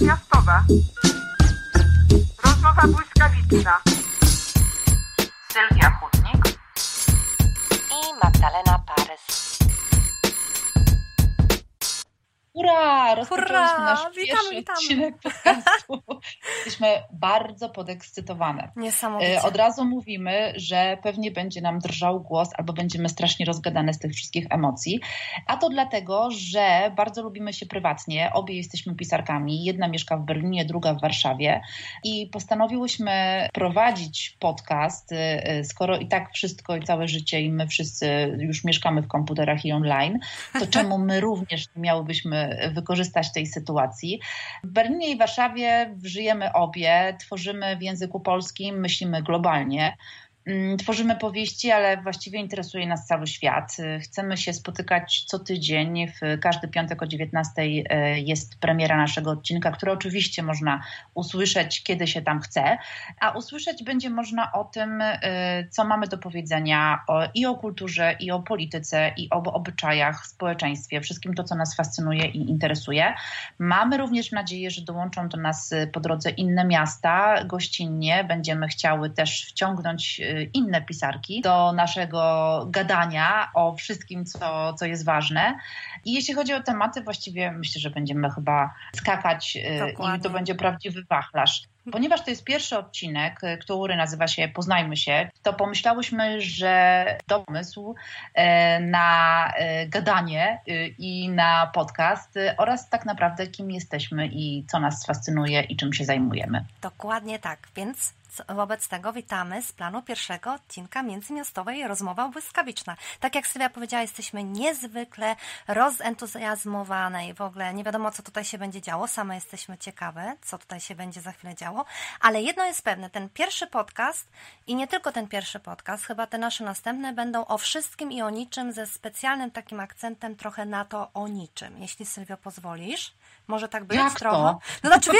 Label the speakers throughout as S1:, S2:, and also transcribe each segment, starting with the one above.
S1: międzymiastowe. Rozmowa błyskawiczna. Sylwia Chudnik
S2: i Magdalena Parys.
S3: Hurra! Rozpoczęliśmy
S2: Hurra!
S3: nasz
S2: Witamy,
S3: pierwszy
S2: witamy.
S3: odcinek podcastu. Jesteśmy bardzo podekscytowane.
S2: Niesamowicie.
S3: E, Od razu mówimy, że pewnie będzie nam drżał głos albo będziemy strasznie rozgadane z tych wszystkich emocji. A to dlatego, że bardzo lubimy się prywatnie. Obie jesteśmy pisarkami. Jedna mieszka w Berlinie, druga w Warszawie. I postanowiłyśmy prowadzić podcast, e, skoro i tak wszystko i całe życie i my wszyscy już mieszkamy w komputerach i online, to czemu my również nie miałybyśmy wykorzystać tej sytuacji? W Berlinie i Warszawie żyjemy obie, tworzymy w języku polskim, myślimy globalnie. Mm, Tworzymy powieści, ale właściwie interesuje nas cały świat. Y, Chcemy się spotykać co tydzień. W każdy piątek o 19 jest premiera naszego odcinka, który oczywiście można usłyszeć, kiedy się tam chce. A usłyszeć będzie można o tym, y, co mamy do powiedzenia o, i o kulturze, i o polityce, i o obyczajach, społeczeństwie, wszystkim to, co nas fascynuje i interesuje. Mamy również nadzieję, że dołączą do nas y, po drodze inne miasta gościnnie. Będziemy chciały też wciągnąć y, inne pisarki do naszego gadania o wszystkim, co, co jest ważne. I jeśli chodzi o tematy, właściwie myślę, że będziemy chyba skakać y,
S2: Dokładnie.
S3: i to będzie prawdziwy wachlarz. Ponieważ to jest pierwszy odcinek, y, który nazywa się Poznajmy się, to pomyślałyśmy, że pomysł e, na gadanie y, i na podcast y, oraz tak naprawdę kim jesteśmy i co nas fascynuje i czym się zajmujemy.
S2: Dokładnie tak, więc wobec tego witamy z planu pierwszego odcinka międzymiastowej Rozmowa Błyskawiczna. Tak jak Sylwia powiedziała, jesteśmy niezwykle rozentuzjazmowane i w ogóle nie wiadomo, co tutaj się będzie działo. Same jesteśmy ciekawe, co tutaj się będzie za chwilę działo. Ale jedno jest pewne, ten pierwszy podcast i nie tylko ten pierwszy podcast, chyba te nasze następne będą o wszystkim i o niczym ze specjalnym takim akcentem trochę na to o niczym. Jeśli Sylwio pozwolisz, może tak być
S3: Jak
S2: trochę?
S3: to?
S2: No znaczy wie,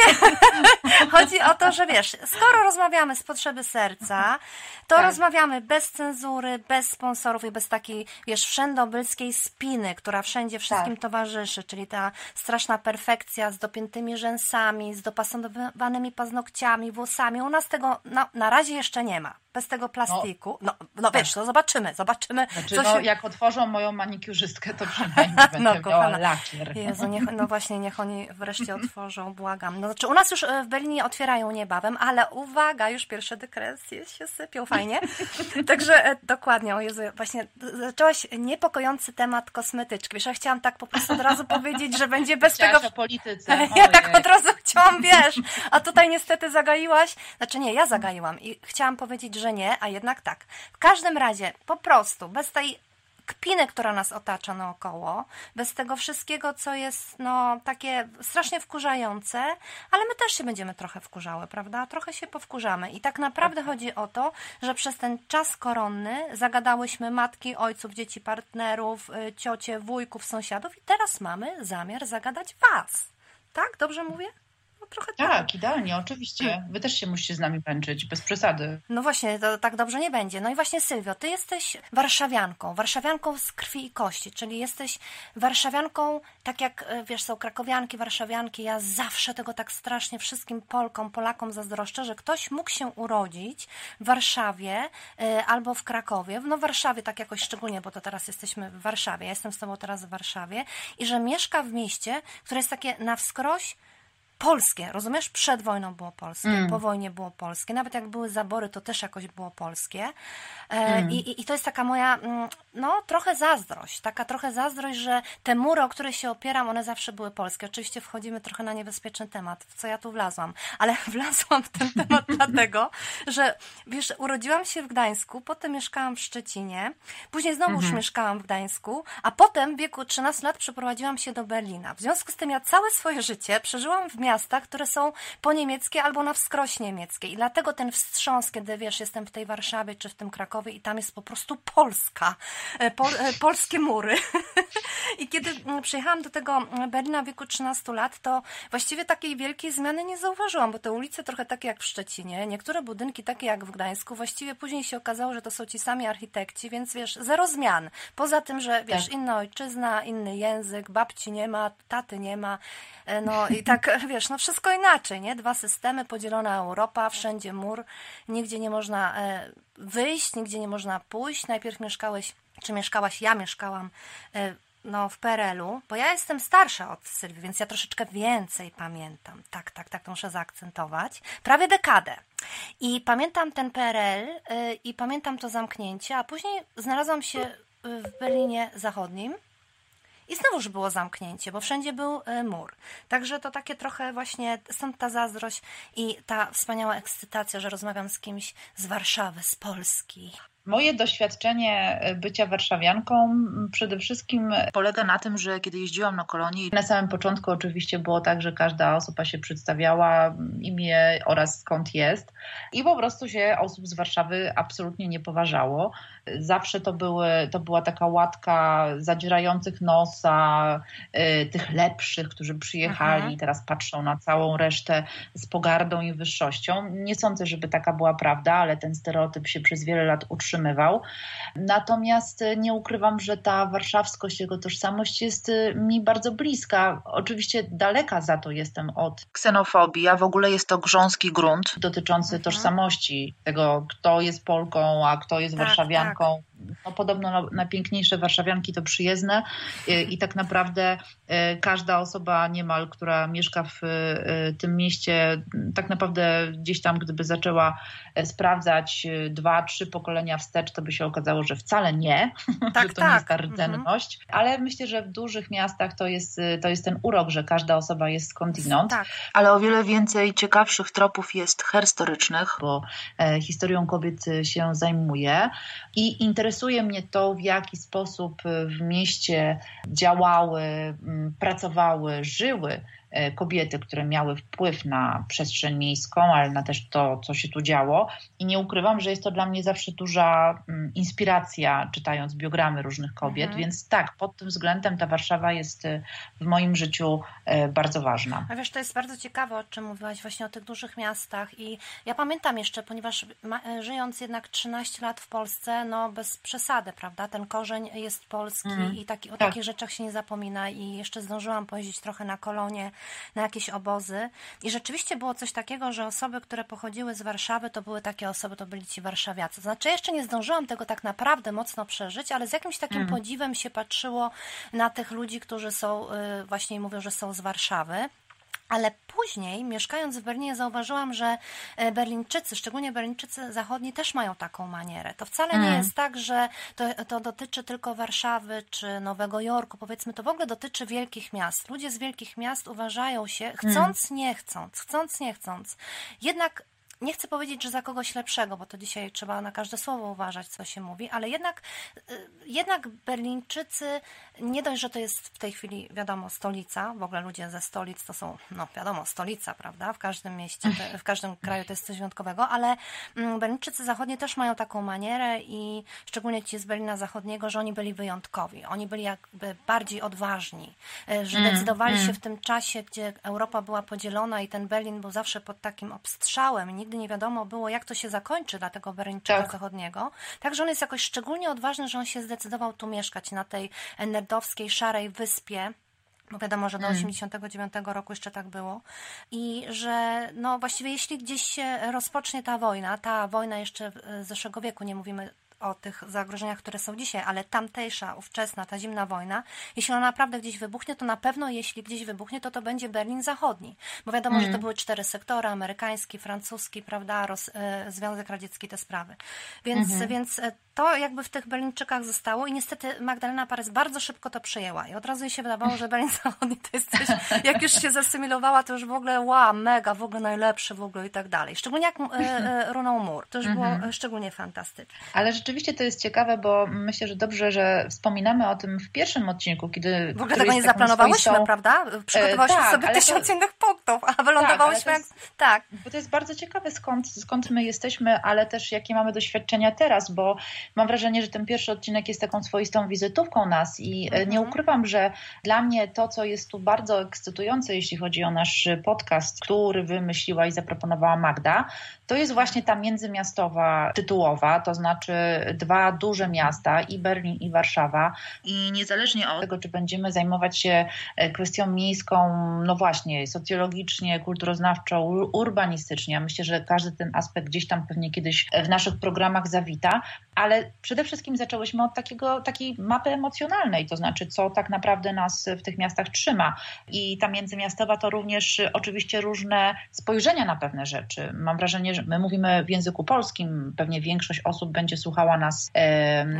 S2: chodzi o to, że wiesz, skoro rozmawiamy z potrzeby serca, to
S3: Tak.
S2: rozmawiamy bez cenzury, bez sponsorów i bez takiej, wiesz, wszędobylskiej spiny, która wszędzie wszystkim
S3: Tak.
S2: towarzyszy, czyli ta straszna perfekcja z dopiętymi rzęsami, z dopasowanymi paznokciami, włosami. U nas tego na, na razie jeszcze nie ma. Bez tego plastiku. No, no wiesz, no zobaczymy, zobaczymy.
S3: Znaczy, no, jak otworzą moją manikiurzystkę, to przynajmniej będę miała
S2: kochana.
S3: lakier.
S2: Jezu, niech, no właśnie, niech oni wreszcie otworzą, błagam. No, znaczy, u nas już e, w Berlinie otwierają niebawem, ale uwaga, już pierwsze dekresje się sypią, fajnie. Także e, dokładnie, o Jezu, właśnie zaczęłaś niepokojący temat kosmetyczki. Wiesz, ja chciałam tak po prostu od razu powiedzieć, że będzie bez
S3: Chciałaś
S2: tego...
S3: o polityce.
S2: Ja tak
S3: Ojej.
S2: od razu chciałam, wiesz, a tutaj niestety zagaiłaś. Znaczy nie, ja zagaiłam i chciałam powiedzieć, że nie, a jednak tak. W każdym razie, po prostu, bez tej kpiny, która nas otacza naokoło, bez tego wszystkiego, co jest no takie strasznie wkurzające, ale my też się będziemy trochę wkurzały, prawda? Trochę się powkurzamy i tak naprawdę chodzi o to, że przez ten czas koronny zagadałyśmy matki, ojców, dzieci, partnerów, y, ciocie, wujków, sąsiadów i teraz mamy zamiar zagadać was. Tak? Dobrze mówię? No trochę tak.
S3: Tak, idealnie, oczywiście. Wy też się musicie z nami męczyć, bez przesady.
S2: No właśnie, to tak dobrze nie będzie. No i właśnie Sylwio, ty jesteś warszawianką, warszawianką z krwi i kości, czyli jesteś warszawianką, tak jak e, wiesz, są krakowianki, warszawianki, ja zawsze tego tak strasznie wszystkim Polkom, Polakom zazdroszczę, że ktoś mógł się urodzić w Warszawie e, albo w Krakowie, no w Warszawie tak jakoś szczególnie, bo to teraz jesteśmy w Warszawie, ja jestem z tobą teraz w Warszawie i że mieszka w mieście, które jest takie na wskroś polskie, rozumiesz? Przed wojną było polskie,
S3: Mm.
S2: po wojnie było polskie, nawet jak były zabory, to też jakoś było polskie. E,
S3: Mm.
S2: i, i- to jest taka moja, mm, no trochę zazdrość, taka trochę zazdrość, że te mury, o które się opieram, one zawsze były polskie. Oczywiście wchodzimy trochę na niebezpieczny temat, w co ja tu wlazłam, ale wlazłam w ten temat dlatego, że wiesz, urodziłam się w Gdańsku, potem mieszkałam w Szczecinie, później znowu już mieszkałam w Gdańsku, a potem w wieku 13 lat przeprowadziłam się do Berlina. W związku z tym ja całe swoje życie przeżyłam w miastach, które są po niemieckie albo na wskroś niemieckie. I dlatego ten wstrząs, kiedy wiesz, jestem w tej Warszawie czy w tym Krakowie i tam jest po prostu Polska, e, e, polskie mury. I kiedy mm, przyjechałam do tego Berlina w wieku 13 lat, to właściwie takiej wielkiej zmiany nie zauważyłam, bo te ulice trochę takie jak w Szczecinie, niektóre budynki takie jak w Gdańsku, właściwie później się okazało, że to są ci sami architekci, więc wiesz, zero zmian. Poza tym, że wiesz,
S3: Tak.
S2: inna ojczyzna, inny język, babci nie ma, taty nie ma, e, no i tak wiesz, wiesz, no wszystko inaczej, nie? Dwa systemy, podzielona Europa, wszędzie mur, nigdzie nie można e, wyjść, nigdzie nie można pójść. Najpierw mieszkałeś, czy mieszkałaś, ja mieszkałam e, no, w PRL-u, bo ja jestem starsza od Sylwii, więc ja troszeczkę więcej pamiętam. Tak, tak, tak, to muszę zaakcentować. Prawie dekadę. I pamiętam ten PRL y, i pamiętam to zamknięcie, a później znalazłam się w Berlinie Zachodnim. I znowuż było zamknięcie, bo wszędzie był y, mur. Także to takie trochę właśnie, stąd ta zazdrość i ta wspaniała ekscytacja, że rozmawiam z kimś z Warszawy, z Polski.
S3: Moje doświadczenie e, bycia warszawianką przede wszystkim polega na tym, że kiedy jeździłam na kolonii, na samym początku oczywiście było tak, że każda osoba się przedstawiała, imię oraz skąd jest i po prostu się osób z Warszawy absolutnie nie poważało. Zawsze to, były, to była taka łatka zadzierających nosa, y, tych lepszych, którzy przyjechali i mhm. teraz patrzą na całą resztę z pogardą i wyższością. Nie sądzę, żeby taka była prawda, ale ten stereotyp się przez wiele lat utrzymywał. Natomiast nie ukrywam, że ta warszawskość, jego tożsamość jest y, mi bardzo bliska. Oczywiście daleka za to jestem od ksenofobii, a w ogóle jest to grząski grunt dotyczący mhm. tożsamości tego, kto jest Polką, a kto jest tak, warszawianką. Tak taką no, podobno najpiękniejsze warszawianki to przyjezdne i tak naprawdę e, każda osoba niemal, która mieszka w e, tym mieście, tak naprawdę gdzieś tam, gdyby zaczęła e, sprawdzać dwa, trzy pokolenia wstecz, to by się okazało, że wcale nie, tak, że to tak. nie jest ta mhm. rdzenność, mhm. ale myślę, że w dużych miastach to jest, to jest ten urok, że każda osoba jest skądinąd, tak. ale o wiele więcej ciekawszych tropów jest herstorycznych, bo historią kobiet się zajmuje i interesuje mnie to, w jaki sposób w mieście działały, mm, pracowały, żyły kobiety, które miały wpływ na przestrzeń miejską, ale na też to, co się tu działo. I nie ukrywam, że jest to dla mnie zawsze duża mm, inspiracja, czytając biogramy różnych kobiet, mhm. więc tak, pod tym względem ta Warszawa jest e, w moim życiu e, bardzo ważna.
S2: A wiesz, to jest bardzo ciekawe, o czym mówiłaś właśnie o tych dużych miastach i ja pamiętam jeszcze, ponieważ żyjąc jednak 13 lat w Polsce, no bez przesady, prawda, ten korzeń jest polski mhm. i taki, o tak. takich rzeczach się nie zapomina i jeszcze zdążyłam pojeździć trochę na kolonie na jakieś obozy. I rzeczywiście było coś takiego, że osoby, które pochodziły z Warszawy, to były takie osoby, to byli ci warszawiacy. Znaczy, jeszcze nie zdążyłam tego tak naprawdę mocno przeżyć, ale z jakimś takim mm. podziwem się patrzyło na tych ludzi, którzy są, y, właśnie mówią, że są z Warszawy. Ale później, mieszkając w Berlinie, zauważyłam, że e, Berlińczycy, szczególnie Berlińczycy zachodni, też mają taką manierę. To wcale mm. nie jest tak, że to, to dotyczy tylko Warszawy czy Nowego Jorku. Powiedzmy, to w ogóle dotyczy wielkich miast. Ludzie z wielkich miast uważają się, chcąc, mm. nie chcąc, chcąc, nie chcąc, jednak nie chcę powiedzieć, że za kogoś lepszego, bo to dzisiaj trzeba na każde słowo uważać, co się mówi, ale jednak, y, jednak Berlińczycy, nie dość, że to jest w tej chwili, wiadomo, stolica, w ogóle ludzie ze stolic to są, no wiadomo, stolica, prawda? W każdym mieście, w każdym kraju to jest coś wyjątkowego, ale mm, Berlińczycy zachodni też mają taką manierę i szczególnie ci z Berlina Zachodniego, że oni byli wyjątkowi. Oni byli jakby bardziej odważni, y, że mm, decydowali się mm. w tym czasie, gdzie Europa była podzielona i ten Berlin był zawsze pod takim obstrzałem, nigdy nie wiadomo było, jak to się zakończy dla tego Bereńczyka tak. Zachodniego. Także on jest jakoś szczególnie odważny, że on się zdecydował tu mieszkać, na tej nerdowskiej, szarej wyspie. Bo wiadomo, że do 1989 mm. roku jeszcze tak było. I że no właściwie jeśli gdzieś się rozpocznie ta wojna, ta wojna jeszcze z zeszłego wieku, nie mówimy o tych zagrożeniach, które są dzisiaj, ale tamtejsza, ówczesna, ta zimna wojna, jeśli ona naprawdę gdzieś wybuchnie, to na pewno jeśli gdzieś wybuchnie, to to będzie Berlin Zachodni. Bo wiadomo, mm. że to mhm. były cztery sektory, amerykański, francuski, prawda, Ros, e, Związek Radziecki, te sprawy. Więc, mm -hmm. więc e, to jakby w tych Berlińczykach zostało i niestety Magdalena Parys bardzo szybko to przyjęła i od razu jej się wydawało, że Berlin Zachodni to jest coś, jak już się zasymilowała, to już w ogóle wow, mega, w ogóle najlepsze w ogóle i tak dalej. Szczególnie jak e, e, runął mur, to już było mhm. szczególnie fantastyczne.
S3: Ale rzeczywiście to jest ciekawe, bo myślę, że dobrze, że wspominamy o tym w pierwszym odcinku, kiedy...
S2: W ogóle tego nie zaplanowałyśmy, swoistą... prawda? Przygotowałyśmy e, tak, sobie tysiąc to... innych punktów, a wylądowałyśmy tak, jest, tak.
S3: Bo to jest bardzo ciekawe, skąd, skąd my jesteśmy, ale też jakie mamy doświadczenia teraz, bo mam wrażenie, że ten pierwszy odcinek jest taką swoistą wizytówką nas i e, mhm. nie ukrywam, że dla mnie to, co jest tu bardzo ekscytujące, jeśli chodzi o nasz podcast, który wymyśliła i zaproponowała Magda, to jest właśnie ta międzymiastowa tytułowa, to znaczy dwa duże miasta, i Berlin, i Warszawa. I niezależnie od tego, czy będziemy zajmować się kwestią miejską, no właśnie, socjologicznie, kulturoznawczo, urbanistycznie, ja myślę, że każdy ten aspekt gdzieś tam pewnie kiedyś w naszych programach zawita, ale przede wszystkim zaczęłyśmy od takiego, takiej mapy emocjonalnej, to znaczy, co tak naprawdę nas w tych miastach trzyma. I ta międzymiastowa to również oczywiście różne spojrzenia na pewne rzeczy. Mam wrażenie, że my mówimy w języku polskim, pewnie większość osób będzie słuchała nas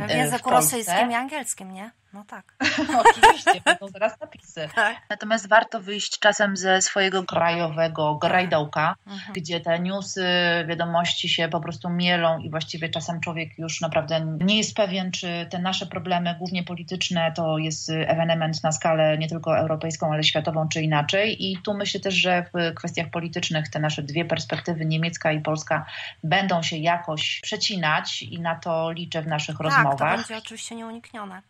S2: w języku w rosyjskim i angielskim, nie? No tak.
S3: Oczywiście, będą teraz napisy. Tak. Natomiast warto wyjść czasem ze swojego krajowego grajdołka, mhm. gdzie te newsy, wiadomości się po prostu mielą i właściwie czasem człowiek już naprawdę nie jest pewien, czy te nasze problemy, głównie polityczne, to jest ewenement na skalę nie tylko europejską, ale światową, czy inaczej. I tu myślę też, że w kwestiach politycznych te nasze dwie perspektywy, niemiecka i polska, będą się jakoś przecinać i na to liczę w naszych
S2: tak,
S3: rozmowach.
S2: Tak, to będzie oczywiście nieuniknione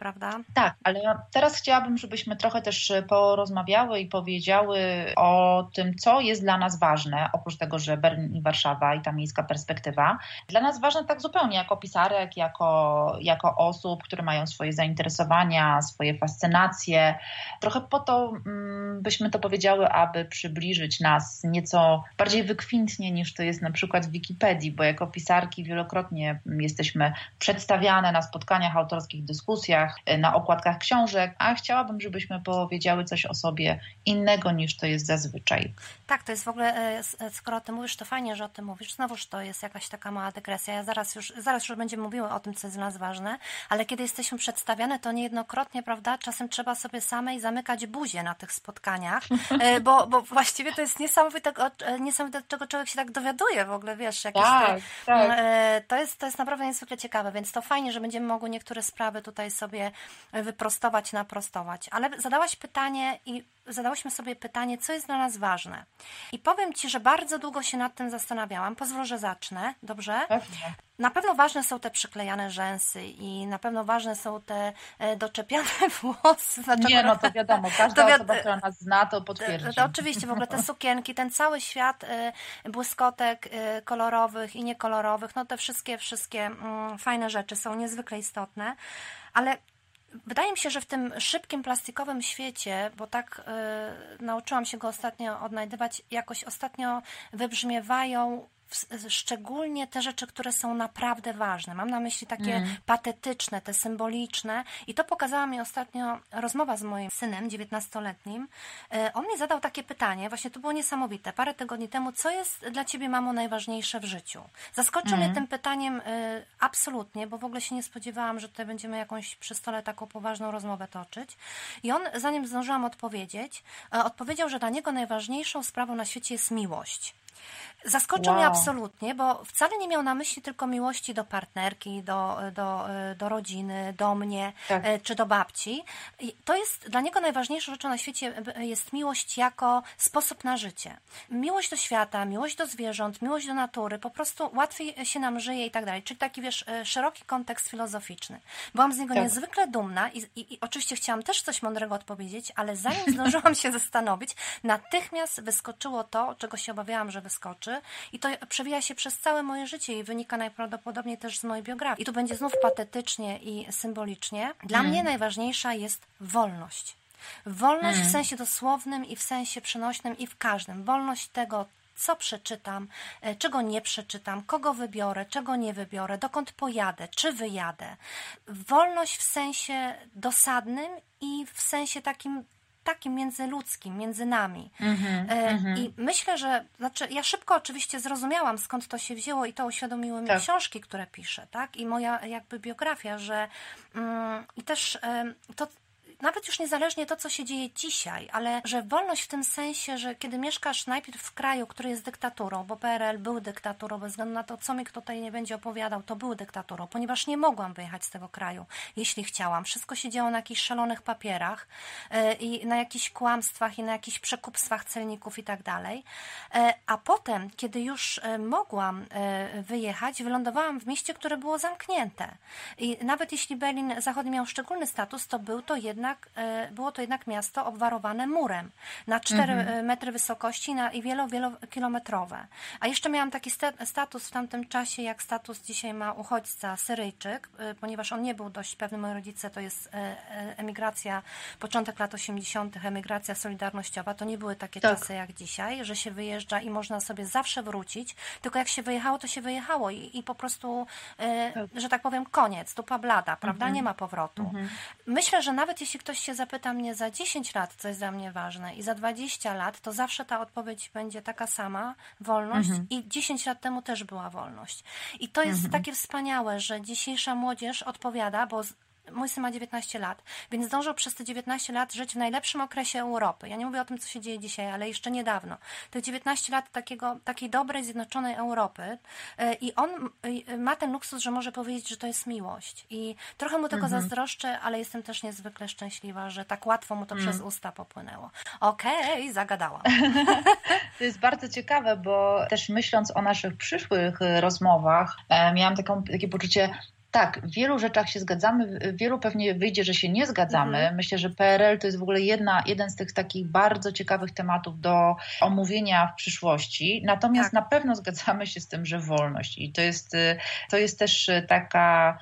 S2: prawda?
S3: Tak, ale teraz chciałabym, żebyśmy trochę też porozmawiały i powiedziały o tym, co jest dla nas ważne, oprócz tego, że Berlin i Warszawa i ta miejska perspektywa. Dla nas ważne tak zupełnie jako pisarek, jako, jako osób, które mają swoje zainteresowania, swoje fascynacje. Trochę po to mm, byśmy to powiedziały, aby przybliżyć nas nieco bardziej wykwintnie niż to jest na przykład w Wikipedii, bo jako pisarki wielokrotnie jesteśmy przedstawiane na spotkaniach autorskich, dyskusjach, E, na okładkach książek, a chciałabym, żebyśmy powiedziały coś o sobie innego niż to jest zazwyczaj.
S2: Tak, to jest w ogóle, e, e, skoro o tym mówisz, to fajnie, że o tym mówisz. Znowuż to jest jakaś taka mała dygresja. Ja zaraz już, zaraz już będziemy mówiły o tym, co jest dla nas ważne, ale kiedy jesteśmy przedstawiane, to niejednokrotnie, prawda, czasem trzeba sobie samej zamykać buzię na tych spotkaniach, bo, bo właściwie to jest niesamowite, niesamowite, czego człowiek się tak dowiaduje w ogóle, wiesz, jakieś tak, te, tak. To, jest, to jest naprawdę niezwykle ciekawe, więc to fajnie, że będziemy mogły niektóre sprawy tutaj sobie wyprostować, naprostować. Ale zadałaś pytanie i zadałyśmy sobie pytanie, co jest dla nas ważne. I powiem Ci, że bardzo długo się nad tym zastanawiałam. Pozwól, że zacznę, dobrze?
S3: Pewnie.
S2: Na pewno ważne są te przyklejane rzęsy i na pewno ważne są te e, doczepiane włosy.
S3: Dlaczego? Nie, no to wiadomo, każda to osoba, która nas zna, to potwierdzi.
S2: To, oczywiście, w ogóle te sukienki, ten cały świat e, błyskotek e, kolorowych i niekolorowych, no te wszystkie, wszystkie mm, fajne rzeczy są niezwykle istotne, ale Wydaje mi się, że w tym szybkim plastikowym świecie, bo tak y, nauczyłam się go ostatnio odnajdywać, jakoś ostatnio wybrzmiewają szczególnie te rzeczy, które są naprawdę ważne. Mam na myśli takie mm. patetyczne, te symboliczne. I to pokazała mi ostatnio rozmowa z moim synem, 19-letnim. E, on mi zadał takie pytanie, właśnie to było niesamowite, parę tygodni temu, co jest dla ciebie, mamo, najważniejsze w życiu? Zaskoczył mm. mnie tym pytaniem e, absolutnie, bo w ogóle się nie spodziewałam, że tutaj będziemy jakąś przy stole taką poważną rozmowę toczyć. I on, zanim zdążyłam odpowiedzieć, e, odpowiedział, że dla niego najważniejszą sprawą na świecie jest miłość. Zaskoczył wow. mnie absolutnie, bo wcale nie miał na myśli tylko miłości do partnerki, do, do, do rodziny, do mnie tak. E, czy do babci. To jest dla niego najważniejszą rzeczą na świecie jest miłość jako sposób na życie. Miłość do świata, miłość do zwierząt, miłość do natury, po prostu łatwiej się nam żyje i tak dalej. Czyli taki, wiesz, e, szeroki kontekst filozoficzny. Byłam z niego tak. niezwykle dumna i, i, i oczywiście chciałam też coś mądrego odpowiedzieć, ale zanim zdążyłam się zastanowić, natychmiast wyskoczyło to, czego się obawiałam, że wyskoczy, i to przewija się przez całe moje życie i wynika najprawdopodobniej też z mojej biografii. I tu będzie znów patetycznie i symbolicznie. Dla hmm. mnie najważniejsza jest wolność. Wolność hmm. w sensie dosłownym i w sensie przenośnym i w każdym. Wolność tego, co przeczytam, e, czego nie przeczytam, kogo wybiorę, czego nie wybiorę, dokąd pojadę, czy wyjadę. Wolność w sensie dosadnym i w sensie takim takim międzyludzkim, między nami. Mm-hmm, mm-hmm. I myślę, że, znaczy, ja szybko oczywiście zrozumiałam, skąd to się wzięło i to uświadomiły mi tak. książki, które piszę, tak? I moja jakby biografia, że mm, i też to, nawet już niezależnie to, co się dzieje dzisiaj, ale że wolność w tym sensie, że kiedy mieszkasz najpierw w kraju, który jest dyktaturą, bo PRL był dyktaturą, bez względu na to, co mi kto tutaj nie będzie opowiadał, to był dyktaturą, ponieważ nie mogłam wyjechać z tego kraju, jeśli chciałam. Wszystko się działo na jakichś szalonych papierach yy, i na jakichś kłamstwach i na jakichś przekupstwach celników i tak dalej. Yy, a potem, kiedy już yy, mogłam wyjechać, wylądowałam w mieście, które było zamknięte. I nawet jeśli Berlin Zachodni miał szczególny status, to był to jednak jednak, e, było to jednak miasto obwarowane murem na 4 mhm. metry wysokości na, i wielo, wielokilometrowe. A jeszcze miałam taki status w tamtym czasie, jak status dzisiaj ma uchodźca Syryjczyk, ponieważ on nie był dość pewny, moi rodzice to jest emigracja, początek lat 80., emigracja solidarnościowa, to nie były takie tak. czasy jak dzisiaj, że się wyjeżdża i można sobie zawsze wrócić, tylko jak się wyjechało, to się wyjechało i, i po prostu, tak. że tak powiem, koniec, tupa blada, prawda? Mhm. Nie ma powrotu. Mhm. Myślę, że nawet jeśli ktoś się zapyta mnie za 10 lat, co jest dla mnie ważne, i za 20 lat, to zawsze ta odpowiedź będzie taka sama, wolność. Mhm. I 10 lat temu też była wolność. I to jest mhm. takie wspaniałe, że dzisiejsza młodzież odpowiada, bo mój syn ma 19 lat, więc zdążył przez te 19 lat żyć w najlepszym okresie Europy. Ja nie mówię o tym, co się dzieje dzisiaj, ale jeszcze niedawno. Tych 19 lat takiego, takiej dobrej, zjednoczonej Europy e, i on e, ma ten luksus, że może powiedzieć, że to jest miłość. I trochę mu tego mhm. zazdroszczę, ale jestem też niezwykle szczęśliwa, że tak łatwo mu to mhm. przez usta popłynęło. Okej, okay, zagadałam.
S3: To jest bardzo ciekawe, bo też myśląc o naszych przyszłych rozmowach, e, miałam taką, takie poczucie, tak, w wielu rzeczach się zgadzamy, w wielu pewnie wyjdzie, że się nie zgadzamy. Mhm. Myślę, że PRL to jest w ogóle jedna, jeden z tych takich bardzo ciekawych tematów do omówienia w przyszłości. Natomiast tak. na pewno zgadzamy się z tym, że wolność. I to jest, to jest też taka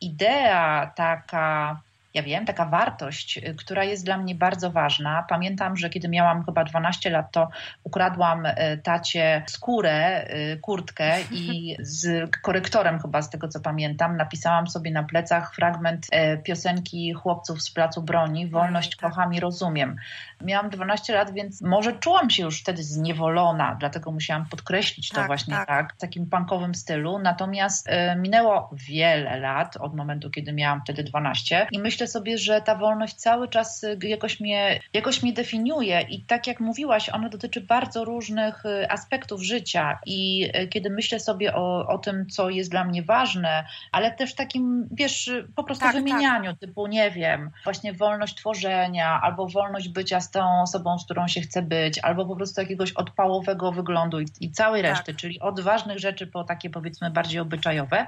S3: idea, taka ja wiem, taka wartość, y, która jest dla mnie bardzo ważna. Pamiętam, że kiedy miałam chyba 12 lat, to ukradłam y, tacie skórę, y, kurtkę i z korektorem chyba z tego co pamiętam, napisałam sobie na plecach fragment piosenki chłopców z Placu Broni Wolność tak. kocham i rozumiem. Miałam 12 lat, więc może czułam się już wtedy zniewolona, dlatego musiałam podkreślić to tak, właśnie tak. tak, w takim punkowym stylu. Natomiast minęło wiele lat od momentu, kiedy miałam wtedy 12 i myślę sobie, że ta wolność cały czas y, jakoś mnie, jakoś mnie definiuje i tak jak mówiłaś, ona dotyczy bardzo różnych y, aspektów życia i y, kiedy myślę sobie o, o tym, co jest dla mnie ważne, ale też takim, wiesz, po prostu tak, wymienianiu, tak. typu, nie wiem, właśnie wolność tworzenia, albo wolność bycia z tą osobą, z którą się chce być, albo po prostu jakiegoś odpałowego wyglądu i, i całej tak. reszty, czyli od ważnych rzeczy po takie powiedzmy bardziej obyczajowe,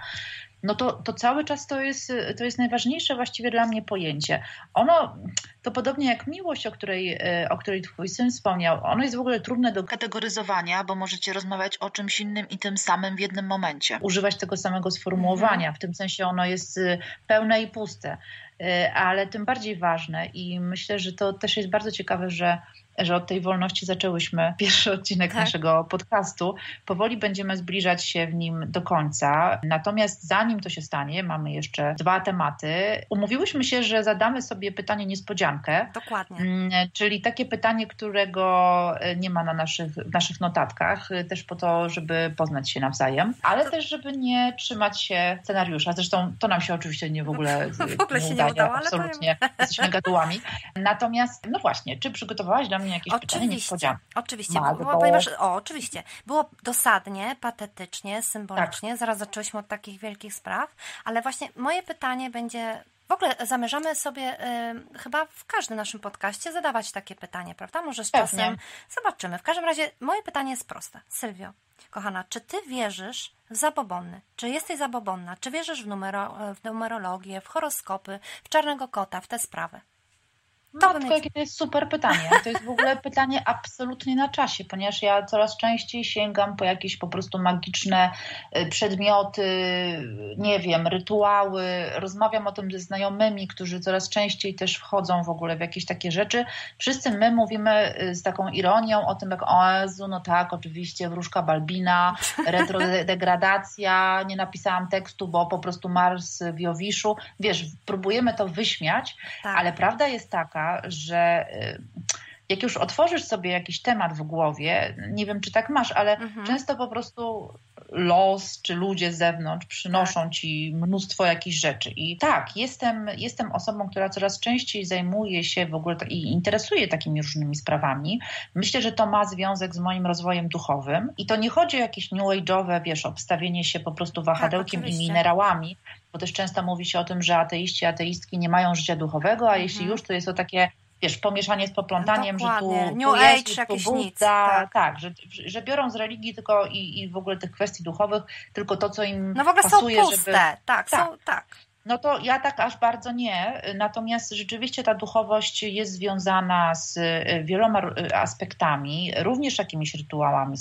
S3: no to, to cały czas to jest, to jest najważniejsze właściwie dla mnie pojęcie. Ono, to podobnie jak miłość, o której, e, o której twój syn wspomniał, ono jest w ogóle trudne do kategoryzowania, bo możecie rozmawiać o czymś innym i tym samym w jednym momencie. Używać tego samego sformułowania, w tym sensie ono jest e, pełne i puste e, ale tym bardziej ważne i myślę, że to też jest bardzo ciekawe, że że od tej wolności zaczęłyśmy pierwszy odcinek tak. naszego podcastu. Powoli będziemy zbliżać się w nim do końca. Natomiast zanim to się stanie, mamy jeszcze dwa tematy. Umówiłyśmy się, że zadamy sobie pytanie niespodziankę.
S2: Dokładnie.
S3: Mm, czyli takie pytanie, którego e, nie ma na naszych, naszych notatkach, e, też po to, żeby poznać się nawzajem, ale to... też, żeby nie trzymać się scenariusza. Zresztą to nam się oczywiście nie w ogóle,
S2: w ogóle się nie udało,
S3: absolutnie. Jesteśmy gadułami. Natomiast, no właśnie, czy przygotowałaś dla mnie jakieś
S2: oczywiście, pytanie Oczywiście, było, ponieważ, o, oczywiście, było dosadnie, patetycznie, symbolicznie, tak. zaraz zaczęłyśmy od takich wielkich spraw, ale właśnie moje pytanie będzie w ogóle zamierzamy sobie y, chyba w każdym naszym podcaście zadawać takie pytanie, prawda? Może z Pewnie. czasem zobaczymy. W każdym razie moje pytanie jest proste. Sylwio, kochana, czy ty wierzysz w zabobony? Czy jesteś zabobonna? Czy wierzysz w, numero, w numerologię, w horoskopy, w czarnego kota, w te sprawy?
S3: Matko, jakie to jest super pytanie. To jest w ogóle pytanie absolutnie na czasie, ponieważ ja coraz częściej sięgam po jakieś po prostu magiczne y, przedmioty, nie wiem, rytuały. Rozmawiam o tym ze znajomymi, którzy coraz częściej też wchodzą w ogóle w jakieś takie rzeczy. Wszyscy my mówimy y, z taką ironią o tym, jak o Jezu, no tak, oczywiście wróżka Balbina, retrodegradacja, nie napisałam tekstu, bo po prostu Mars w Jowiszu. Wiesz, próbujemy to wyśmiać, tak. ale prawda jest taka, taka, że y, jak już otworzysz sobie jakiś temat w głowie, nie wiem czy tak masz, ale mhm. często po prostu los czy ludzie z zewnątrz przynoszą tak. ci mnóstwo jakichś rzeczy. I tak, jestem, jestem osobą, która coraz częściej zajmuje się w ogóle i interesuje takimi różnymi sprawami. Myślę, że to ma związek z moim rozwojem duchowym. I to nie chodzi o jakieś new age'owe, wiesz, obstawienie się po prostu wahadełkiem tak, i minerałami, bo też często mówi się o tym, że ateiści, ateistki nie mają życia duchowego, a mhm. jeśli już, to jest to takie wiesz, pomieszanie z poplątaniem, że tu, New tu Age, jest, tu Buddha, nic, tak, tak. że, że biorą z religii tylko i, i w ogóle tych kwestii duchowych tylko to, co im
S2: No w ogóle
S3: pasuje,
S2: są puste, żeby... tak, tak, są, tak.
S3: No to ja tak aż bardzo nie. Natomiast rzeczywiście ta duchowość jest związana z y, wieloma y, aspektami, również jakimiś rytuałami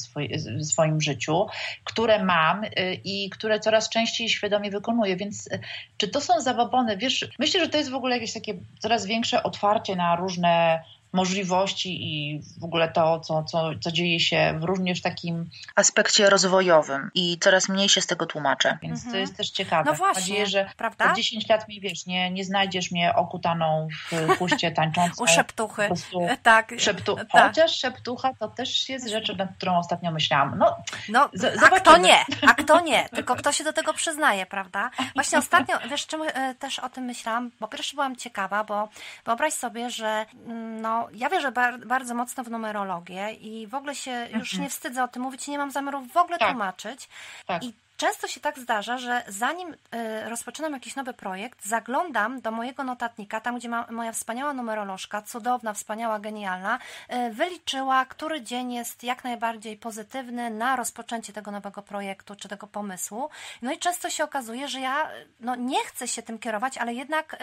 S3: w swoim życiu, które mam y, i które coraz częściej świadomie wykonuję. Więc czy to są zabobony? Wiesz, myślę, że to jest w ogóle jakieś takie coraz większe otwarcie na różne możliwości i w ogóle to, co, co, co dzieje się w również takim aspekcie rozwojowym i coraz mniej się z tego tłumaczę, więc mhm. to jest też ciekawe.
S2: No właśnie, Mam nadzieję,
S3: że
S2: prawda?
S3: 10 lat mi, wiesz, nie, nie znajdziesz mnie okutaną w huście tańczącą.
S2: U szeptuchy. tak.
S3: Szeptu... Tak. Chociaż szeptucha to też jest rzecz, nad którą ostatnio myślałam. No,
S2: no a kto nie? A kto nie? Tylko kto się do tego przyznaje, prawda? Właśnie ostatnio, wiesz, czym e, też o tym myślałam? Po pierwsze byłam ciekawa, bo wyobraź sobie, że mm, no ja wierzę bar bardzo mocno w numerologię i w ogóle się już mhm. nie wstydzę o tym mówić, nie mam zamiaru w ogóle tak. tłumaczyć. Tak. I Często się tak zdarza, że zanim y, rozpoczynam jakiś nowy projekt, zaglądam do mojego notatnika, tam gdzie ma, moja wspaniała numerolożka, cudowna, wspaniała, genialna, y, wyliczyła, który dzień jest jak najbardziej pozytywny na rozpoczęcie tego nowego projektu czy tego pomysłu. No i często się okazuje, że ja no, nie chcę się tym kierować, ale jednak, y,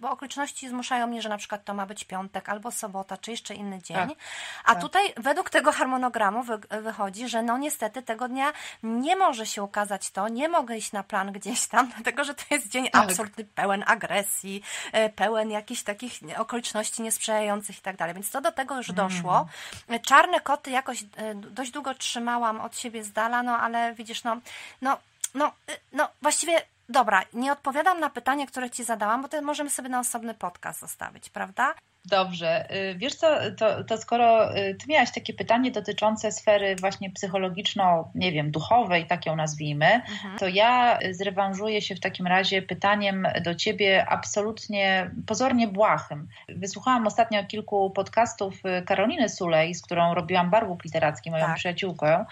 S2: bo okoliczności zmuszają mnie, że na przykład to ma być piątek albo sobota, czy jeszcze inny dzień. Tak, A tak. tutaj według tego harmonogramu wy, wychodzi, że no niestety tego dnia nie może się ukazać to, nie mogę iść na plan gdzieś tam, dlatego że to jest dzień tak. absolutny pełen agresji, e, pełen jakichś takich okoliczności niesprzyjających i tak dalej. Więc to do tego już doszło. Mm. Czarne koty jakoś e, dość długo trzymałam od siebie z dala, no ale widzisz, no, no, no, no właściwie Dobra, nie odpowiadam na pytanie, które Ci zadałam, bo to możemy sobie na osobny podcast zostawić, prawda?
S3: Dobrze. Y, wiesz co, to, to skoro y, ty miałaś takie pytanie dotyczące sfery właśnie psychologiczno, nie wiem, duchowej, tak ją nazwijmy, mhm. to ja zrewanżuję się w takim razie pytaniem do ciebie absolutnie pozornie błahym. Wysłuchałam ostatnio kilku podcastów y, Karoliny Sulej, z którą robiłam barwuk literacki, moją tak. przyjaciółkę,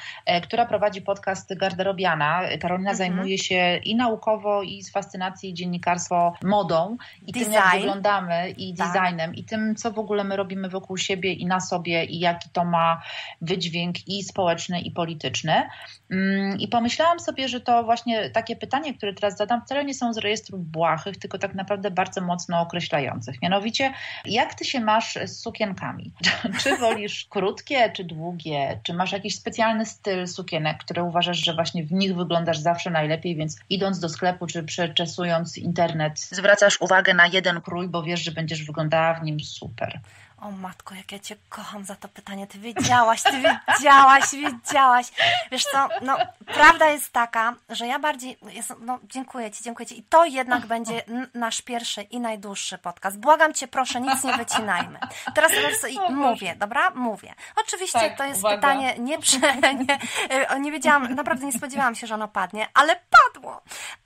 S3: która prowadzi podcast Garderobiana. Karolina mhm. zajmuje się i naukowo, i z fascynacji dziennikarstwo modą i Design. tym, jak wyglądamy, i tak. designem, i tym, tym, co w ogóle my robimy wokół siebie i na sobie, i jaki to ma wydźwięk i społeczny, i polityczny. Mm, I pomyślałam sobie, że to właśnie takie pytanie, które teraz zadam, wcale nie są z rejestrów błahych, tylko tak naprawdę bardzo mocno określających. Mianowicie, jak ty się masz z sukienkami? Czy wolisz krótkie, czy długie? Czy masz jakiś specjalny styl sukienek, które uważasz, że właśnie w nich wyglądasz zawsze najlepiej, więc idąc do sklepu, czy przeczesując internet, zwracasz uwagę na jeden krój, bo wiesz, że będziesz wyglądała w nim super.
S2: O matko, jak ja cię kocham za to pytanie. Ty wiedziałaś, ty wiedziałaś, wiedziałaś. Wiesz co, no prawda jest taka, że ja bardziej, jest, no dziękuję ci, dziękuję ci. I to jednak będzie nasz pierwszy i najdłuższy podcast. Błagam cię, proszę, nic nie wycinajmy. Teraz, teraz mówię, dobra? Mówię. Oczywiście tak, to jest uwaga. pytanie nie, nie, e, nie wiedziałam, naprawdę nie spodziewałam się, że ono padnie, ale padło.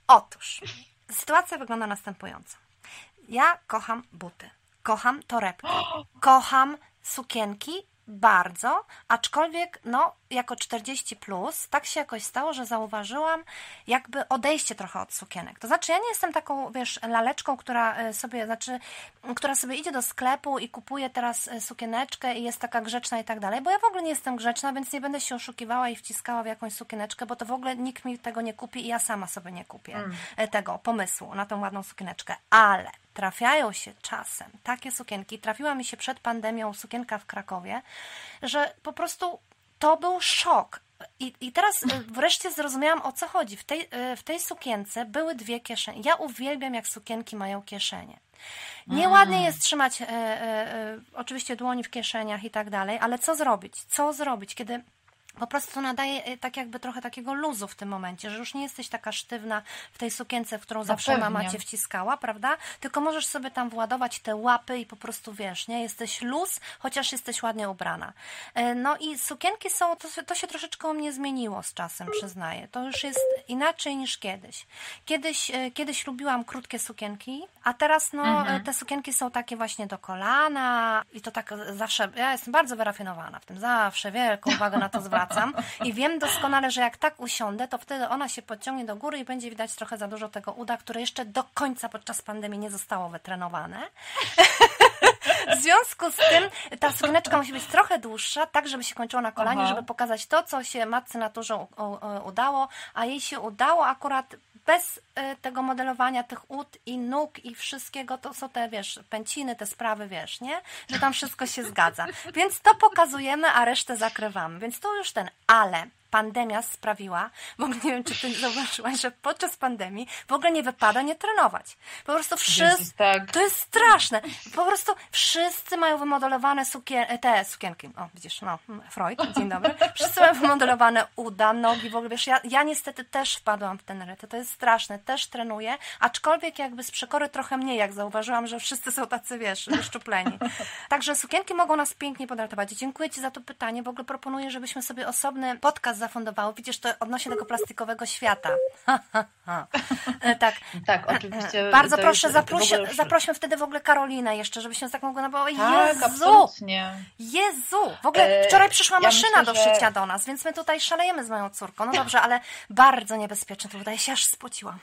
S2: Otóż, sytuacja wygląda następująco. Ja kocham buty kocham torebki, kocham sukienki bardzo, aczkolwiek no jako 40 plus tak się jakoś stało, że zauważyłam jakby odejście trochę od sukienek. To znaczy ja nie jestem taką, wiesz, laleczką, która e, sobie, znaczy, która sobie idzie do sklepu i kupuje teraz e, sukieneczkę i jest taka grzeczna i tak dalej, bo ja w ogóle nie jestem grzeczna, więc nie będę się oszukiwała i wciskała w jakąś sukieneczkę, bo to w ogóle nikt mi tego nie kupi i ja sama sobie nie kupię mm. E, tego pomysłu na tą ładną sukieneczkę. Ale trafiają się czasem takie sukienki, trafiła mi się przed pandemią sukienka w Krakowie, że po prostu to był szok. I, I teraz y, wreszcie zrozumiałam o co chodzi. W tej, y, w tej sukience były dwie kieszenie. Ja uwielbiam, jak sukienki mają kieszenie. Nieładnie mm. jest trzymać e, e, e, oczywiście dłoni w kieszeniach i tak dalej, ale co zrobić? Co zrobić, kiedy po prostu nadaje y, tak jakby trochę takiego luzu w tym momencie, że już nie jesteś taka sztywna w tej sukience, w którą no zawsze pewnie. mama cię wciskała, prawda? Tylko możesz sobie tam władować te łapy i po prostu wiesz, nie? Jesteś luz, chociaż jesteś ładnie ubrana. E, no i sukienki są, to, to się troszeczkę u mnie zmieniło z czasem, przyznaję. To już jest inaczej niż kiedyś. Kiedyś, e, kiedyś lubiłam krótkie sukienki, a teraz no mhm. te sukienki są takie właśnie do kolana i to tak zawsze, ja jestem bardzo wyrafinowana w tym, zawsze wielką uwagę na to zwracam wracam i wiem doskonale, że jak tak usiądę, to wtedy ona się podciągnie do góry i będzie widać trochę za dużo tego uda, które jeszcze do końca podczas pandemii nie zostało wytrenowane. W związku z tym ta sukieneczka musi być trochę dłuższa, tak żeby się kończyło na kolanie, Aha. żeby pokazać to, co się matce naturze udało, a jej się udało akurat bez y, tego modelowania tych ud i nóg i wszystkiego, to są te, wiesz, pęciny, te sprawy, wiesz, nie? Że tam wszystko się zgadza. Więc to pokazujemy, a resztę zakrywamy. Więc to już ten, ale pandemia sprawiła, w ogóle nie wiem, czy ty zauważyłaś, że podczas pandemii w ogóle nie wypada nie trenować. Po prostu wszyscy, tak. to jest straszne, po prostu wszyscy mają wymodelowane sukien, te sukienki, o widzisz, no, Freud, dzień dobry, wszyscy mają wymodelowane uda, nogi, w ogóle, wiesz, ja, ja niestety też wpadłam w ten ryty, to jest straszne, też trenuję, aczkolwiek jakby z przekory trochę mniej, jak zauważyłam, że wszyscy są tacy, wiesz, wyszczupleni. Także sukienki mogą nas pięknie podratować. Dziękuję Ci za to pytanie, w ogóle proponuję, żebyśmy sobie osobny podcast zafundowało. Widzisz, to odnośnie tego plastikowego świata. E, tak.
S3: Tak, oczywiście.
S2: Bardzo proszę, zaproś, już... zaprośmy wtedy w ogóle Karolinę jeszcze, żebyśmy tak mogły nabawić.
S3: Tak,
S2: Jezu!
S3: absolutnie.
S2: Jezu! W ogóle e, wczoraj przyszła ja maszyna myślę, do szycia że... do nas, więc my tutaj szalejemy z moją córką. No dobrze, ale bardzo niebezpieczne to wydaje się, aż spociłam.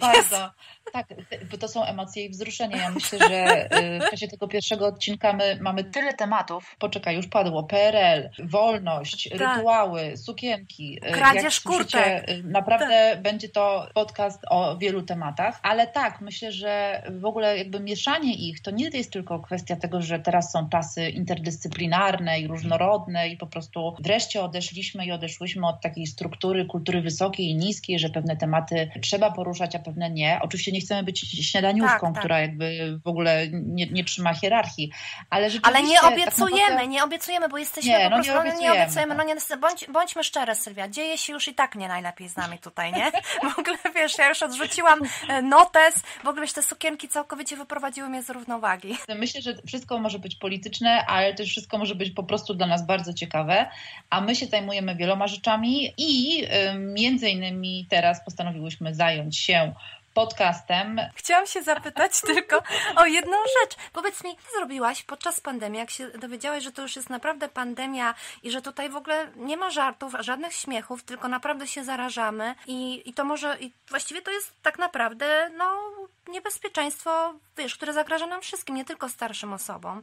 S3: Bardzo. Tak, bo to są emocje i wzruszenia. Ja myślę, że w czasie tego pierwszego odcinka my mamy tyle tematów. Poczekaj, już padło. PRL, wolność, tak. rytuały, sukienki.
S2: Y, Kradzież kurtek.
S3: Y, naprawdę tak. będzie to podcast o wielu tematach. Ale tak, myślę, że w ogóle jakby mieszanie ich to nie jest tylko kwestia tego, że teraz są czasy interdyscyplinarne i różnorodne i po prostu wreszcie odeszliśmy i odeszłyśmy od takiej struktury kultury wysokiej i niskiej, że pewne tematy trzeba poruszać, a pewne nie. Oczywiście nie chcemy być śniadaniówką, tak, tak. która jakby w ogóle nie, nie trzyma hierarchii. Ale,
S2: ale nie tak obiecujemy, tak naprawdę... nie obiecujemy, bo jesteśmy nie, po prostu, no nie obiecujemy. Nie obiecujemy no nie, bądź, bądźmy szczere, Sylwia, dzieje się już i tak nie najlepiej z nami tutaj, nie? W ogóle, wiesz, ja już odrzuciłam e, notes, w ogóle te sukienki całkowicie wyprowadziły mnie z równowagi.
S3: Myślę, że wszystko może być polityczne, ale też wszystko może być po prostu dla nas bardzo ciekawe, a my się zajmujemy wieloma rzeczami i między innymi teraz postanowiłyśmy zająć się podcastem.
S2: Chciałam się zapytać tylko o jedną rzecz. Powiedz mi, co zrobiłaś podczas pandemii, jak się dowiedziałaś, że to już jest naprawdę pandemia i że tutaj w ogóle nie ma żartów, żadnych śmiechów, tylko naprawdę się zarażamy i, i to może, i właściwie to jest tak naprawdę, no, niebezpieczeństwo, wiesz, które zagraża nam wszystkim, nie tylko starszym osobom,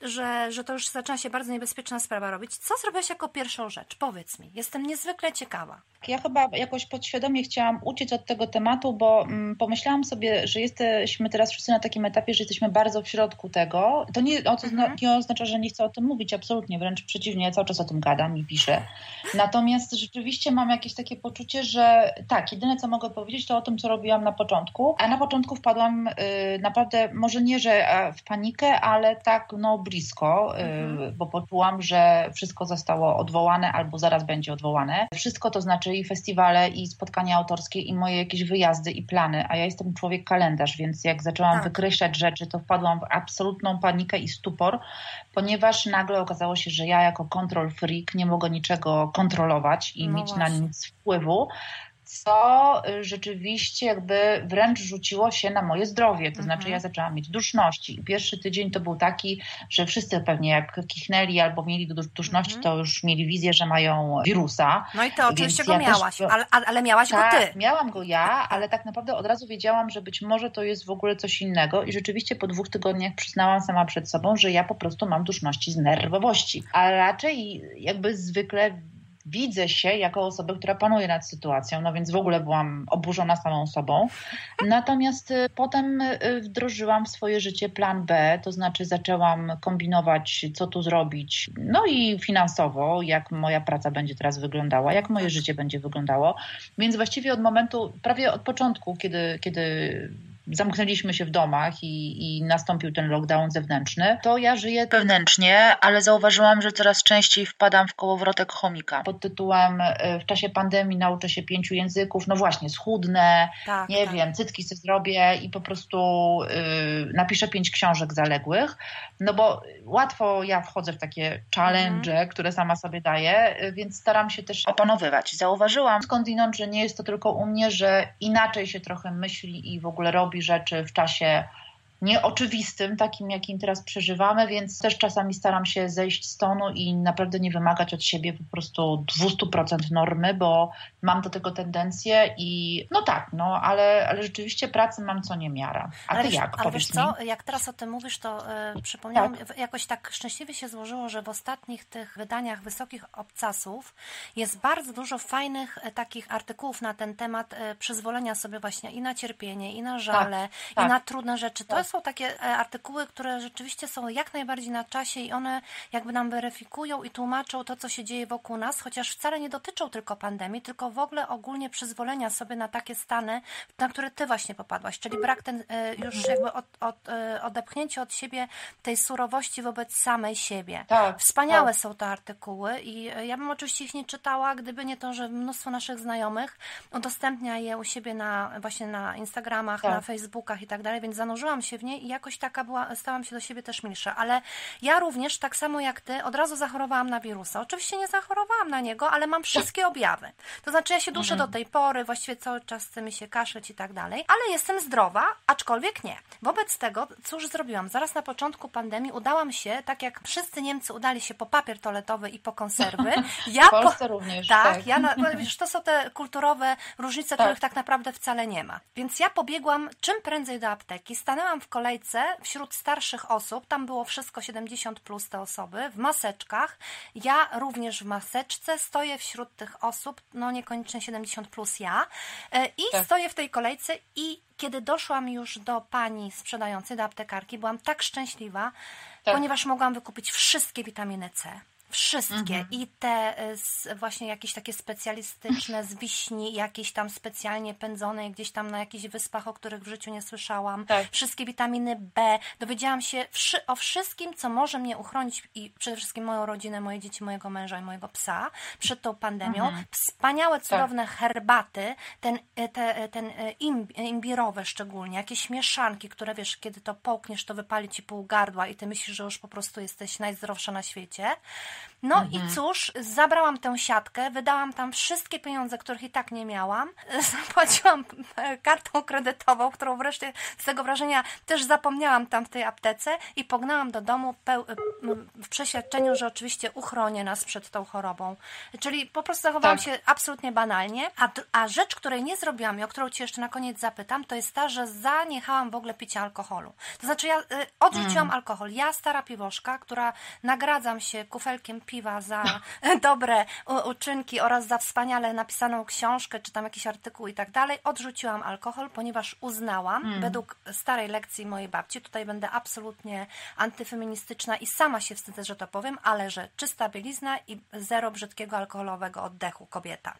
S2: że, że to już zaczyna się bardzo niebezpieczna sprawa robić. Co zrobiłaś jako pierwszą rzecz? Powiedz mi. Jestem niezwykle ciekawa.
S3: Ja chyba jakoś podświadomie chciałam uciec od tego tematu, bo mm, pomyślałam sobie, że jesteśmy teraz wszyscy na takim etapie, że jesteśmy bardzo w środku tego. To nie, o to mhm. nie oznacza, że nie chcę o tym mówić, absolutnie, wręcz przeciwnie, ja cały czas o tym gadam i piszę. Natomiast rzeczywiście mam jakieś takie poczucie, że tak, jedyne co mogę powiedzieć to o tym, co robiłam na początku, a na początku wpadłam y, naprawdę, może nie, że w panikę, ale tak no blisko, y, mhm. bo poczułam, że wszystko zostało odwołane albo zaraz będzie odwołane. Wszystko to znaczy i festiwale, i spotkania autorskie, i moje jakieś wyjazdy i plany, a ja jestem człowiek kalendarz, więc jak zaczęłam tak. wykreślać rzeczy, to wpadłam w absolutną panikę i stupor, ponieważ nagle okazało się, że ja jako control freak nie mogę niczego kontrolować i no mieć właśnie. na nic wpływu co y, rzeczywiście jakby wręcz rzuciło się na moje zdrowie. To znaczy ja mhm. zaczęłam mieć duszności. Pierwszy tydzień to był taki, że wszyscy pewnie jak kichnęli albo mieli duszności, mhm. to już mieli wizję, że mają wirusa.
S2: No i to oczywiście go ja miałaś, też, ale, ale miałaś
S3: tak,
S2: go ty.
S3: miałam go ja, ale tak naprawdę od razu wiedziałam, że być może to jest w ogóle coś innego i rzeczywiście po dwóch tygodniach przyznałam sama przed sobą, że ja po prostu mam duszności z nerwowości. A raczej jakby zwykle widzę się jako osobę, która panuje nad sytuacją, no więc w ogóle byłam oburzona samą sobą. Natomiast y, potem y, wdrożyłam w swoje życie plan B, to znaczy zaczęłam kombinować, co tu zrobić, no i finansowo, jak moja praca będzie teraz wyglądała, jak moje życie będzie wyglądało. Więc właściwie od momentu, prawie od początku, kiedy, kiedy zamknęliśmy się w domach i, i, nastąpił ten lockdown zewnętrzny, to ja żyję wewnętrznie, ale zauważyłam, że coraz częściej wpadam w kołowrotek chomika. Pod tytułem e, w czasie pandemii nauczę się pięciu języków, no właśnie, schudnę, tak, nie tak. wiem, cytki sobie zrobię i po prostu y, napiszę pięć książek zaległych, no bo łatwo ja wchodzę w takie challenge, mhm. które sama sobie daję, y, więc staram się też opanowywać. Zauważyłam skądinąd, że nie jest to tylko u mnie, że inaczej się trochę myśli i w ogóle robi robi rzeczy w czasie nieoczywistym, takim jakim teraz przeżywamy, więc też czasami staram się zejść z tonu i naprawdę nie wymagać od siebie po prostu 200% normy, bo mam do tego tendencję i no tak, no ale, ale rzeczywiście pracy mam co niemiara. A
S2: ale
S3: ty jak?
S2: Ale wiesz
S3: mi?
S2: co, jak teraz o tym mówisz, to y, przypomniałam, tak. jakoś tak szczęśliwie się złożyło, że w ostatnich tych wydaniach Wysokich Obcasów jest bardzo dużo fajnych y, takich artykułów na ten temat y, przyzwolenia sobie właśnie i na cierpienie, i na żale, tak, i tak. na trudne rzeczy. To tak. Są takie artykuły, które rzeczywiście są jak najbardziej na czasie i one jakby nam weryfikują i tłumaczą to, co się dzieje wokół nas, chociaż wcale nie dotyczą tylko pandemii, tylko w ogóle ogólnie przyzwolenia sobie na takie stany, na które ty właśnie popadłaś, czyli brak ten już jakby od, od, odepchnięcie od siebie tej surowości wobec samej siebie. Tak, Wspaniałe tak. są te artykuły i ja bym oczywiście ich nie czytała, gdyby nie to, że mnóstwo naszych znajomych udostępnia je u siebie na właśnie na Instagramach, tak. na Facebookach i tak dalej, więc zanurzyłam się w nie i jakoś taka była, stałam się do siebie też milsza, ale ja również, tak samo jak ty, od razu zachorowałam na wirusa. Oczywiście nie zachorowałam na niego, ale mam wszystkie objawy. To znaczy ja się duszę mhm. do tej pory, właściwie cały czas chce mi się kaszleć i tak dalej, ale jestem zdrowa, aczkolwiek nie. Wobec tego, cóż zrobiłam? Zaraz na początku pandemii udałam się, tak jak wszyscy Niemcy udali się po papier toaletowy i po konserwy.
S3: Ja w Polsce po... również.
S2: Tak, tak. Ja na... wiesz, to są te kulturowe różnice, tak. których tak naprawdę wcale nie ma. Więc ja pobiegłam czym prędzej do apteki, stanęłam w kolejce wśród starszych osób, tam było wszystko 70 plus te osoby, w maseczkach. Ja również w maseczce stoję wśród tych osób, no niekoniecznie 70 plus ja, e, i tak. stoję w tej kolejce i kiedy doszłam już do pani sprzedającej, do aptekarki, byłam tak szczęśliwa, tak. ponieważ mogłam wykupić wszystkie witaminy C. Wszystkie. Mhm. I te y, właśnie jakieś takie specjalistyczne z wiśni, jakieś tam specjalnie pędzone gdzieś tam na jakichś wyspach, o których w życiu nie słyszałam. Tak. Wszystkie witaminy B. Dowiedziałam się o wszystkim, co może mnie uchronić i przede wszystkim moją rodzinę, moje dzieci, mojego męża i mojego psa przed tą pandemią. Mhm. Wspaniałe, tak. cudowne tak. herbaty, ten, y, te, y, ten imbirowe szczególnie, jakieś mieszanki, które wiesz, kiedy to połkniesz, to wypali ci pół gardła i ty myślisz, że już po prostu jesteś najzdrowsza na świecie. No mhm. i cóż, zabrałam tę siatkę, wydałam tam wszystkie pieniądze, których i tak nie miałam. Zapłaciłam e, kartą kredytową, którą wreszcie z tego wrażenia też zapomniałam tam w tej aptece i pognałam do domu e, w przeświadczeniu, że oczywiście uchronię nas przed tą chorobą. Czyli po prostu zachowałam tak. się absolutnie banalnie. A, a rzecz, której nie zrobiłam i o którą Cię jeszcze na koniec zapytam, to jest ta, że zaniechałam w ogóle picia alkoholu. To znaczy ja y, odrzuciłam mm. alkohol. Ja, stara piwoszka, która nagradzam się kufelkiem piwa za dobre uczynki oraz za wspaniale napisaną książkę, czy tam jakiś artykuł i tak dalej, odrzuciłam alkohol, ponieważ uznałam, mm. według starej lekcji mojej babci, tutaj będę absolutnie antyfeministyczna i sama się wstydzę, że to powiem, ale że czysta bielizna i zero brzydkiego alkoholowego oddechu kobieta.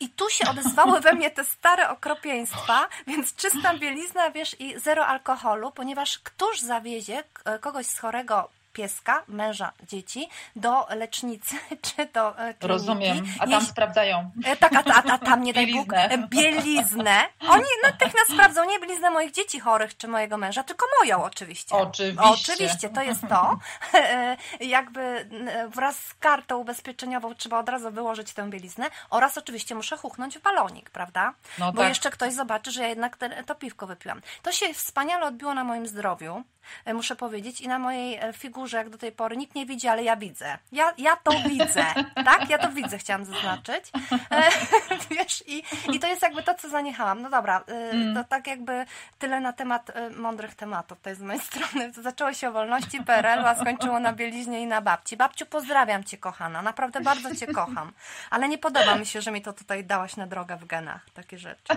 S2: I tu się odezwały we mnie te stare okropieństwa, więc czysta bielizna, wiesz, i zero alkoholu, ponieważ któż zawiezie kogoś z chorego pieska, męża, dzieci do lecznicy czy do e, kliniki.
S3: Rozumiem, a tam sprawdzają.
S2: E, tak, a, a, a tam nie daj Bóg, bieliznę. Oni natychmiast sprawdzą nie bieliznę moich dzieci chorych czy mojego męża, tylko moją oczywiście.
S3: Oczywiście.
S2: Oczywiście, to jest to. E, jakby wraz z kartą ubezpieczeniową trzeba od razu wyłożyć tę bieliznę oraz oczywiście muszę chuchnąć w balonik, prawda? No Bo tak. jeszcze ktoś zobaczy, że ja jednak to piwko wypiłam. To się wspaniale odbiło na moim zdrowiu. E, muszę powiedzieć, i na mojej e, figurze, jak do tej pory, nikt nie widzi, ale ja widzę. Ja, ja to widzę, tak? Ja to widzę, chciałam zaznaczyć. E, wiesz, i, i to jest jakby to, co zaniechałam. No dobra, mm. to tak jakby tyle na temat mądrych tematów. To jest z mojej strony. To zaczęło się o wolności PRL-u, a skończyło na bieliźnie i na babci. Babciu, pozdrawiam Cię, kochana. Naprawdę bardzo Cię kocham. Ale nie podoba mi się, że mi to tutaj dałaś na drogę w genach. Takie rzeczy.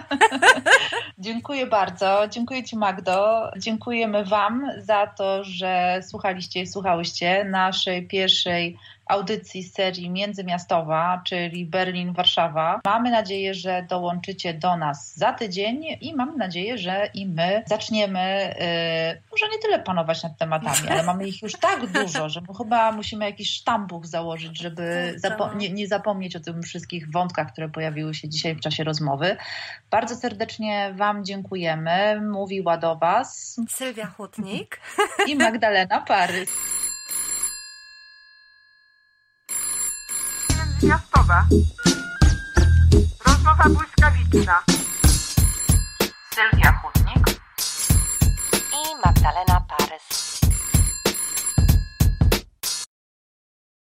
S3: Dziękuję bardzo. Dziękuję Ci, Magdo. Dziękujemy Wam za to, że słuchaliście i słuchałyście naszej pierwszej audycji z serii Międzymiastowa, czyli Berlin-Warszawa. Mamy nadzieję, że dołączycie do nas za tydzień i mamy nadzieję, że i my zaczniemy yy, może nie tyle panować nad tematami, ale mamy ich już tak dużo, że chyba musimy jakiś sztambuch założyć, żeby zapo nie, nie zapomnieć o tym wszystkich wątkach, które pojawiły się dzisiaj w czasie rozmowy. Bardzo serdecznie Wam dziękujemy. Mówiła do Was
S2: Sylwia Hutnik
S3: i Magdalena Parys.
S1: miastowa. Rozmowa błyskawiczna. Sylwia Chudnik i Magdalena